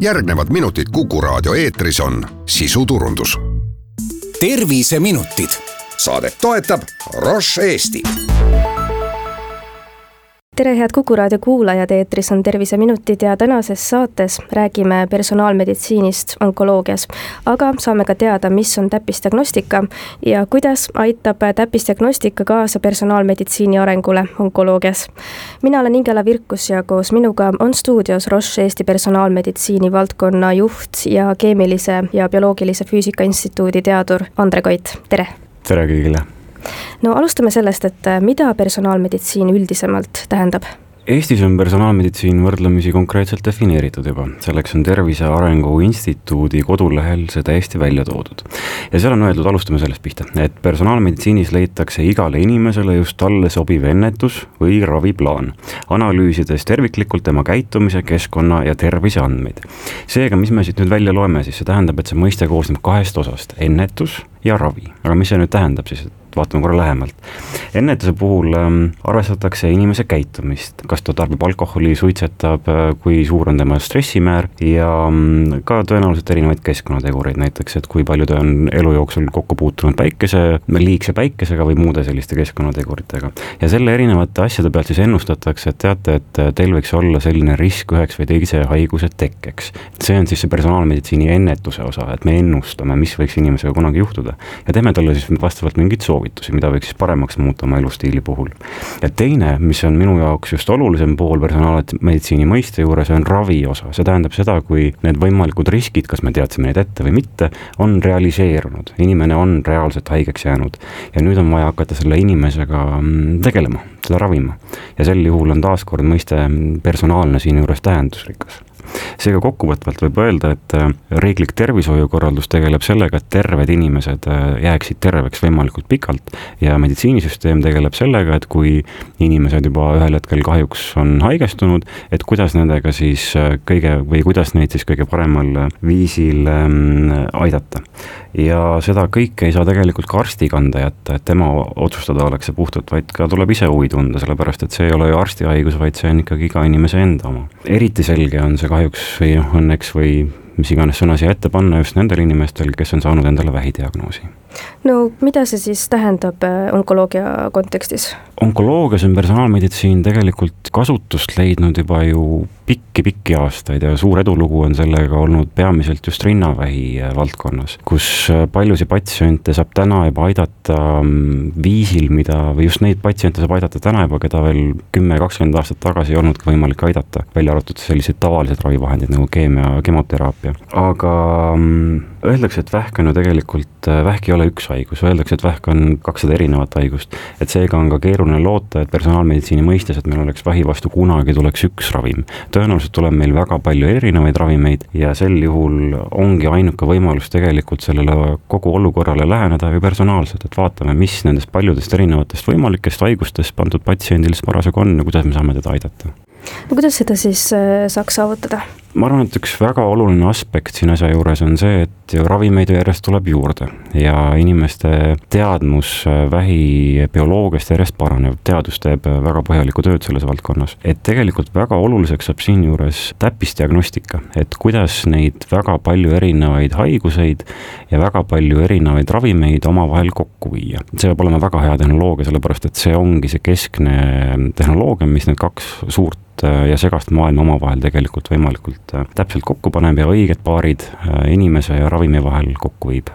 järgnevad minutid Kuku raadio eetris on sisuturundus. terviseminutid. saadet toetab Roche Eesti tere, head Kuku raadio kuulajad, eetris on Terviseminutid ja tänases saates räägime personaalmeditsiinist onkoloogias. aga saame ka teada, mis on täppisdiagnostika ja kuidas aitab täppisdiagnostika kaasa personaalmeditsiini arengule onkoloogias. mina olen Ingela Virkus ja koos minuga on stuudios Roche Eesti personaalmeditsiini valdkonna juht ja keemilise ja bioloogilise füüsika instituudi teadur Andre Koit, tere! tere kõigile! No alustame sellest, et äh, mida personaalmeditsiin üldisemalt tähendab? Eestis on personaalmeditsiin võrdlemisi konkreetselt defineeritud juba, selleks on Tervise Arengu Instituudi kodulehel see täiesti välja toodud. ja seal on öeldud, alustame sellest pihta, et personaalmeditsiinis leitakse igale inimesele just talle sobiv ennetus või raviplaan, analüüsides terviklikult tema käitumise, keskkonna ja terviseandmeid. seega, mis me siit nüüd välja loeme, siis see tähendab, et see mõiste koosneb kahest osast, ennetus ja ravi, aga mis see nüüd tähendab siis, et vaatame korra lähemalt. ennetuse puhul ähm, arvestatakse inimese käitumist, kas ta tarbib alkoholi, suitsetab, äh, kui suur on tema stressimäär ja ähm, ka tõenäoliselt erinevaid keskkonnategureid, näiteks et kui palju ta on elu jooksul kokku puutunud päikese, liigse päikesega või muude selliste keskkonnateguritega. ja selle erinevate asjade pealt siis ennustatakse, et teate, et äh, teil võiks olla selline risk üheks või teise haiguse tekkeks. see on siis see personaalmeditsiini ennetuse osa, et me ennustame, mis võiks inimesega kunagi juhtuda ja teeme talle siis vastavalt mingid soovitused soovitusi, mida võiks siis paremaks muuta oma elustiili puhul. ja teine, mis on minu jaoks just olulisem pool personaalmeditsiini mõiste juures, on ravi osa, see tähendab seda, kui need võimalikud riskid, kas me teadsime neid ette või mitte, on realiseerunud, inimene on reaalselt haigeks jäänud ja nüüd on vaja hakata selle inimesega mm, tegelema, teda ravima. ja sel juhul on taaskord mõiste personaalne siinjuures tähendusrikas seega kokkuvõtvalt võib öelda, et äh, riiklik tervishoiukorraldus tegeleb sellega, et terved inimesed äh, jääksid terveks võimalikult pikalt ja meditsiinisüsteem tegeleb sellega, et kui inimesed juba ühel hetkel kahjuks on haigestunud, et kuidas nendega siis äh, kõige või kuidas neid siis kõige paremal viisil ähm, aidata. ja seda kõike ei saa tegelikult ka arsti kanda jätta, et tema otsustada oleks see puhtalt, vaid ka tuleb ise huvi tunda, sellepärast et see ei ole ju arsti haigus, vaid see on ikkagi iga inimese enda oma. eriti selge on see kahjuks või noh, õnneks või mis iganes sõna siia ette panna just nendel inimestel, kes on saanud endale vähidiagnoosi. no mida see siis tähendab äh, onkoloogia kontekstis? onkoloogias on personaalmeditsiin tegelikult kasutust leidnud juba ju pikki-pikki aastaid ja suur edulugu on sellega olnud peamiselt just rinnavähi äh, valdkonnas, kus äh, paljusid patsiente saab täna juba aidata mm, viisil, mida, või just neid patsiente saab aidata täna juba, keda veel kümme, kakskümmend aastat tagasi ei olnudki võimalik aidata, välja arvatud sellised tavalised ravivahendid nagu keemia, kemoteraapia, aga mm, öeldakse, et vähk on ju tegelikult, äh, vähk ei ole üks haigus, öeldakse, et vähk on kakssada erinevat haigust. et seega on ka keeruline loota, et personaalmeditsiini mõistes, et meil oleks vähi vastu kunagi tuleks üks ravim tõenäoliselt tuleb meil väga palju erinevaid ravimeid ja sel juhul ongi ainuke võimalus tegelikult sellele kogu olukorrale läheneda ju personaalselt, et vaatame, mis nendest paljudest erinevatest võimalikest haigustest pandud patsiendil siis parasjagu on ja kuidas me saame teda aidata. no kuidas seda siis äh, saaks saavutada? Ma arvan, et üks väga oluline aspekt siin asja juures on see, et ravimeid järjest tuleb juurde ja inimeste teadmus äh, vähibioloogiast järjest paraneb, teadus teeb äh, väga põhjalikku tööd selles valdkonnas. et tegelikult väga oluliseks saab siinjuures täppisdiagnostika, et kuidas neid väga palju erinevaid haiguseid ja väga palju erinevaid ravimeid omavahel kokku viia. see peab olema väga hea tehnoloogia, sellepärast et see ongi see keskne tehnoloogia, mis need kaks suurt äh, ja segast maailma omavahel tegelikult võimalikult täpselt, äh, täpselt kokku paneb ja õiged paarid äh, inimese ja ravimi vahel kokku viib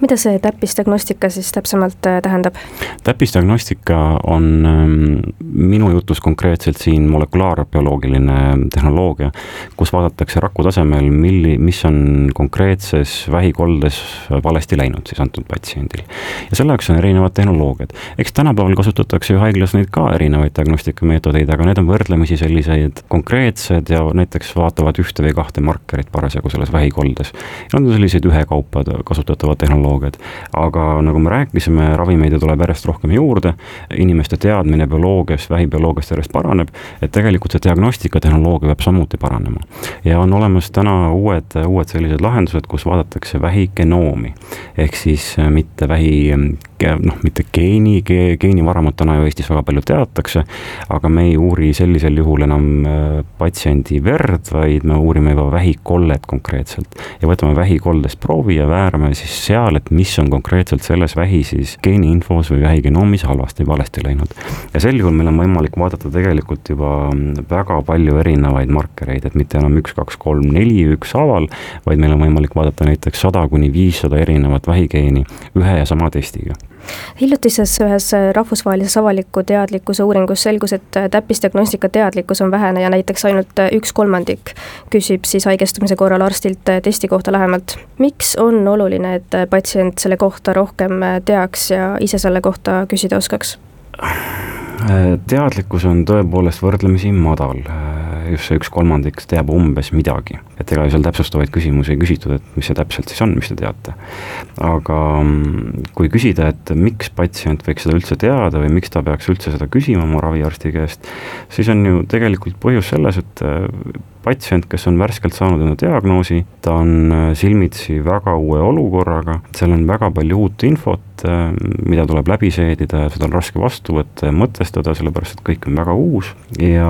mida see täppisdiagnostika siis täpsemalt äh, tähendab? täppisdiagnostika on ähm, minu jutus konkreetselt siin molekulaarbioloogiline tehnoloogia, kus vaadatakse raku tasemel, milli, mis on konkreetses vähikoldes valesti läinud siis antud patsiendil. ja selle jaoks on erinevad tehnoloogiad. eks tänapäeval kasutatakse ju haiglas neid ka erinevaid diagnostikameetodeid, aga need on võrdlemisi sellised konkreetsed ja näiteks vaatavad ühte või kahte markerit parasjagu selles vähikoldes. Nad on sellised ühekaupa kasutatavad tehnoloogiad. aga nagu me rääkisime, ravimeid tuleb järjest rohkem juurde, inimeste teadmine bioloogiast, vähibioloogiast järjest paraneb, et tegelikult see diagnostikatehnoloogia peab samuti paranema. ja on olemas täna uued, uued sellised lahendused, kus vaadatakse vähigenoomi. ehk siis mitte vähi noh, mitte geeni ge,, geenivaramat täna ju Eestis väga palju teatakse, aga me ei uuri sellisel juhul enam äh, patsiendi verd, vaid me uurime juba vähikollet konkreetselt. ja võtame vähikoldest proovi ja väärame siis seal, et mis on konkreetselt selles vähi siis geeniinfos või vähigenoomis halvasti valesti läinud. ja sel juhul meil on võimalik vaadata tegelikult juba väga palju erinevaid markereid, et mitte enam üks, kaks, kolm, neli ükshaaval, vaid meil on võimalik vaadata näiteks sada kuni viissada erinevat vähigeeni ühe ja sama testiga hiljutises ühes rahvusvahelises avaliku teadlikkuse uuringus selgus, et täppisdiagnostika teadlikkus on vähene ja näiteks ainult üks kolmandik küsib siis haigestumise korral arstilt testi kohta lähemalt. miks on oluline, et patsient selle kohta rohkem teaks ja ise selle kohta küsida oskaks? teadlikkus on tõepoolest võrdlemisi madal just see üks kolmandik teab umbes midagi. et ega seal täpsustavaid küsimusi ei küsitud, et mis see täpselt siis on, mis te teate. aga mm, kui küsida, et miks patsient võiks seda üldse teada või miks ta peaks üldse seda küsima oma raviarsti käest, siis on ju tegelikult põhjus selles, et patsient, kes on värskelt saanud enda diagnoosi, ta on äh, silmitsi väga uue olukorraga, seal on väga palju uut infot, äh, mida tuleb läbi seedida ja seda on raske vastu võtta ja mõtestada, sellepärast et kõik on väga uus ja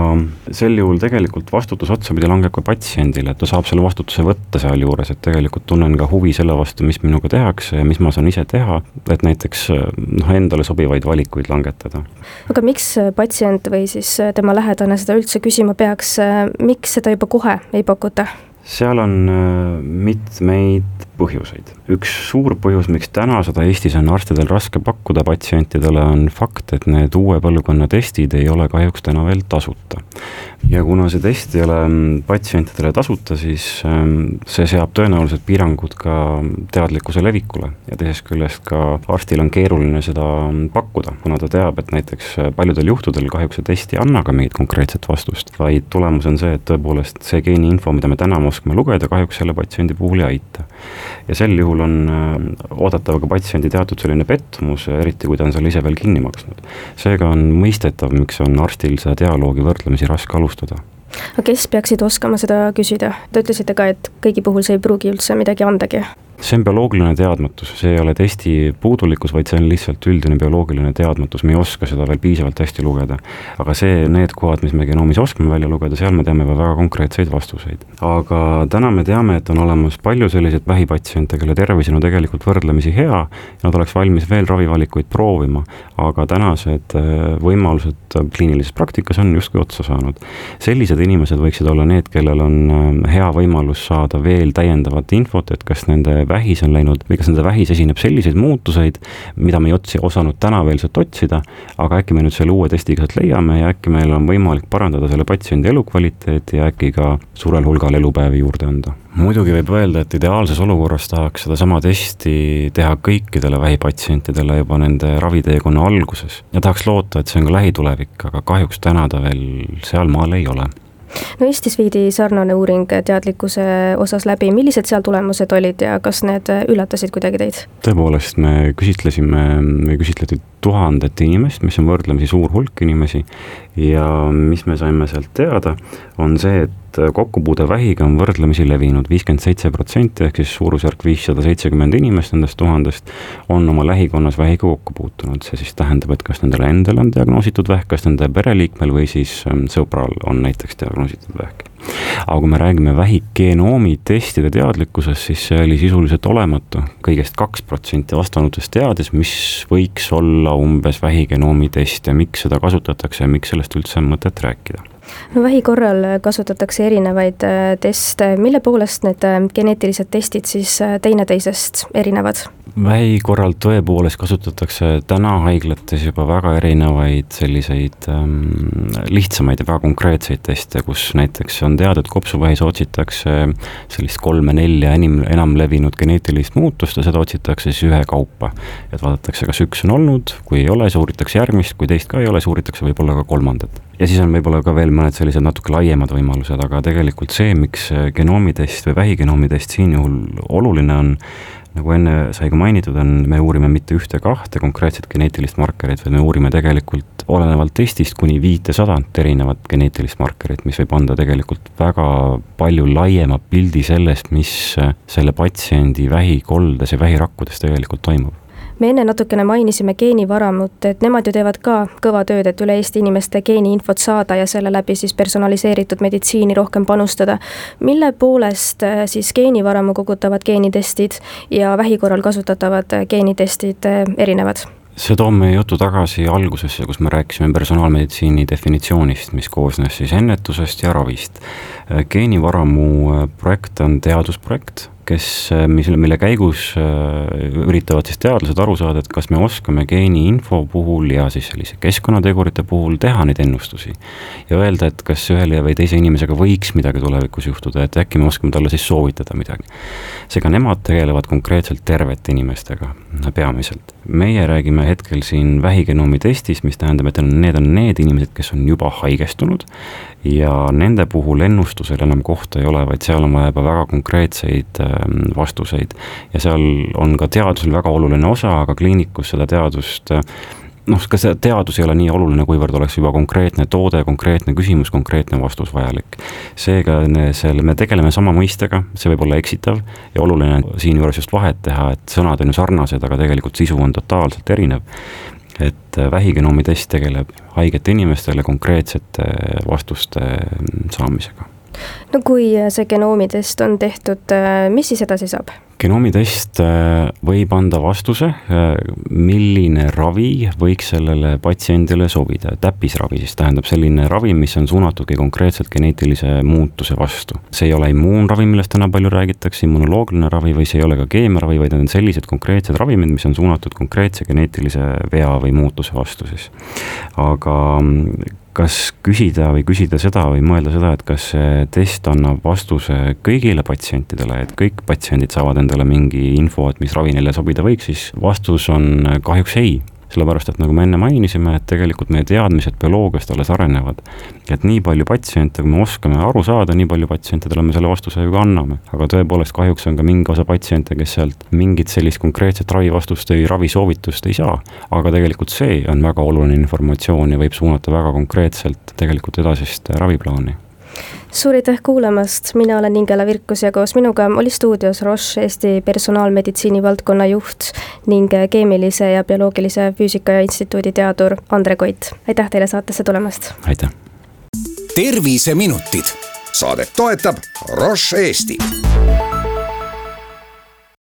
sel juhul tegelikult vastutus otsapidi langeb ka patsiendile, et ta saab selle vastutuse võtta sealjuures, et tegelikult tunnen ka huvi selle vastu, mis minuga tehakse ja mis ma saan ise teha, et näiteks äh, noh, endale sobivaid valikuid langetada. aga miks patsient või siis tema lähedane seda üldse küsima peaks, miks seda juba kohe ei pakuta? seal on äh, mitmeid põhjuseid. üks suur põhjus, miks täna seda Eestis on arstidel raske pakkuda patsientidele, on fakt, et need uue põlvkonna testid ei ole kahjuks täna veel tasuta. ja kuna see test ei ole mm, patsientidele tasuta, siis ähm, see seab tõenäoliselt piirangud ka teadlikkuse levikule ja teisest küljest ka arstil on keeruline seda mm, pakkuda, kuna ta teab, et näiteks paljudel juhtudel kahjuks see test ei anna ka mingit konkreetset vastust, vaid tulemus on see, et tõepoolest see geeniinfo, mida me täna oskame lugeda, kahjuks selle patsiendi puhul ei aita ja sel juhul on äh, oodatav ka patsiendi teatud selline pettumus, eriti kui ta on selle ise veel kinni maksnud. seega on mõistetav, miks on arstil seda dialoogi võrdlemisi raske alustada aga kes peaksid oskama seda küsida? Te ütlesite ka, et kõigi puhul see ei pruugi üldse midagi andagi see on bioloogiline teadmatus, see ei ole testi puudulikkus, vaid see on lihtsalt üldine bioloogiline teadmatus, me ei oska seda veel piisavalt hästi lugeda. aga see, need kohad, mis me genoomis oskame välja lugeda, seal me teame väga konkreetseid vastuseid. aga täna me teame, et on olemas palju selliseid vähipatsiente, kelle tervis on tegelikult võrdlemisi hea, nad oleks valmis veel ravivalikuid proovima, aga tänased äh, võimalused kliinilises praktikas on justkui otsa saanud. sellised inimesed võiksid olla need, kellel on äh, hea võimalus saada veel täiendavat infot, et kas nende vähis on läinud või kas nende vähis esineb selliseid muutuseid, mida me ei otsi, osanud täna veel sealt otsida, aga äkki me nüüd selle uue testiga sealt leiame ja äkki meil on võimalik parandada selle patsiendi elukvaliteeti ja äkki ka suurel hulgal elupäevi juurde anda? Muidugi võib öelda, et ideaalses olukorras tahaks sedasama testi teha kõikidele vähipatsientidele juba nende raviteekonna alguses. Ja tahaks loota, et see on ka lähitulevik, aga kahjuks täna ta veel sealmaal ei ole no Eestis viidi sarnane uuring teadlikkuse osas läbi, millised seal tulemused olid ja kas need üllatasid kuidagi teid? tõepoolest, me küsitlesime, me küsitleti tuhandet inimest, mis on võrdlemisi suur hulk inimesi. Ja mis me saime sealt teada, on see, et kokkupuude vähiga on võrdlemisi levinud, viiskümmend seitse protsenti ehk siis suurusjärk viissada seitsekümmend inimest nendest tuhandest on oma lähikonnas vähiga kokku puutunud, see siis tähendab, et kas nendel endal on diagnoositud vähk, kas nende pereliikmel või siis ähm, sõbral on näiteks diagnoositud vähk aga kui me räägime vähigenoomi testide teadlikkusest, siis see oli sisuliselt olematu. kõigest kaks protsenti vastanutest teadis, mis võiks olla umbes vähigenoomi test ja miks seda kasutatakse ja miks sellest üldse on mõtet rääkida no vähi korral kasutatakse erinevaid äh, teste, mille poolest need äh, geneetilised testid siis äh, teineteisest erinevad? vähi korral tõepoolest kasutatakse täna haiglates juba väga erinevaid selliseid ähm, lihtsamaid ja väga konkreetseid teste, kus näiteks on teada, et kopsuvähis otsitakse sellist kolme-nelja enim, enam levinud geneetilist muutust ja seda otsitakse siis ühekaupa. et vaadatakse, kas üks on olnud, kui ei ole, siis uuritakse järgmist, kui teist ka ei ole, siis uuritakse võib-olla ka kolmandat. Ja siis on võib-olla ka veel mõned sellised natuke laiemad võimalused, aga tegelikult see, miks genoomitest või vähigenoomitest siin juhul oluline on, nagu enne sai ka mainitud, on, me uurime mitte ühte-kahte konkreetset geneetilist markerit, vaid me uurime tegelikult olenevalt testist kuni viitesadat erinevat geneetilist markerit, mis võib anda tegelikult väga palju laiema pildi sellest, mis selle patsiendi vähikoldes ja vähirakkudes tegelikult toimub me enne natukene mainisime geenivaramut, et nemad ju teevad ka kõva tööd, et üle Eesti inimeste geeniinfot saada ja selle läbi siis personaliseeritud meditsiini rohkem panustada. mille poolest äh, siis geenivaramu kogutavad geenitestid ja vähi korral kasutatavad geenitestid erinevad? see toob meie jutu tagasi algusesse, kus me rääkisime personaalmeditsiini definitsioonist, mis koosnes siis ennetusest ja ravist. geenivaramu projekt on teadusprojekt kes, äh, mis, mille käigus äh, üritavad siis teadlased aru saada, et kas me oskame geeniinfo puhul ja siis sellise keskkonnategurite puhul teha neid ennustusi. ja öelda, et kas ühele või teise inimesega võiks midagi tulevikus juhtuda, et äkki me oskame talle siis soovitada midagi. seega nemad tegelevad konkreetselt tervete inimestega peamiselt. meie räägime hetkel siin vähigenoomi testist, mis tähendab, et need on need inimesed, kes on juba haigestunud ja nende puhul ennustusel enam kohta ei ole, vaid seal on vaja juba väga konkreetseid ähm, vastuseid. ja seal on ka teadusel väga oluline osa, aga kliinikus seda teadust noh, ka see teadus ei ole nii oluline, kuivõrd oleks juba konkreetne toode, konkreetne küsimus, konkreetne vastus vajalik. seega selle, me tegeleme sama mõistega, see võib olla eksitav ja oluline siinjuures just vahet teha, et sõnad on ju sarnased, aga tegelikult sisu on totaalselt erinev et äh, vähigenoomi test tegeleb haigete inimestele konkreetsete vastuste mm, saamisega. No kui see genoomitest on tehtud, äh, mis siis edasi saab? genoomitest äh, võib anda vastuse, äh, milline ravi võiks sellele patsiendile sobida, täppisravi siis tähendab selline ravi, mis on suunatudki konkreetselt geneetilise muutuse vastu. see ei ole immuunravi, millest täna palju räägitakse, immunoloogiline ravi või see ei ole ka keemiaravi, vaid need on sellised konkreetsed ravimid, mis on suunatud konkreetse geneetilise vea või muutuse vastu siis. aga kas küsida või küsida seda või mõelda seda, et kas see test annab vastuse kõigile patsientidele, et kõik patsiendid saavad endale mingi info, et mis ravi neile sobida võiks, siis vastus on kahjuks ei sellepärast et nagu me enne mainisime, et tegelikult meie teadmised bioloogiast alles arenevad. et nii palju patsiente, kui me oskame aru saada, nii palju patsientidele me selle vastuse ju ka anname. aga tõepoolest, kahjuks on ka mingi osa patsiente, kes sealt mingit sellist konkreetset ravivastust või ravisoovitust ei saa. aga tegelikult see on väga oluline informatsioon ja võib suunata väga konkreetselt tegelikult edasist raviplaani suur aitäh kuulamast, mina olen Ingela Virkus ja koos minuga oli stuudios Roche Eesti personaalmeditsiini valdkonna juht ning keemilise ja bioloogilise füüsika ja instituudi teadur Andre Koit. aitäh teile saatesse tulemast! aitäh! terviseminutid, saadet toetab Roche Eesti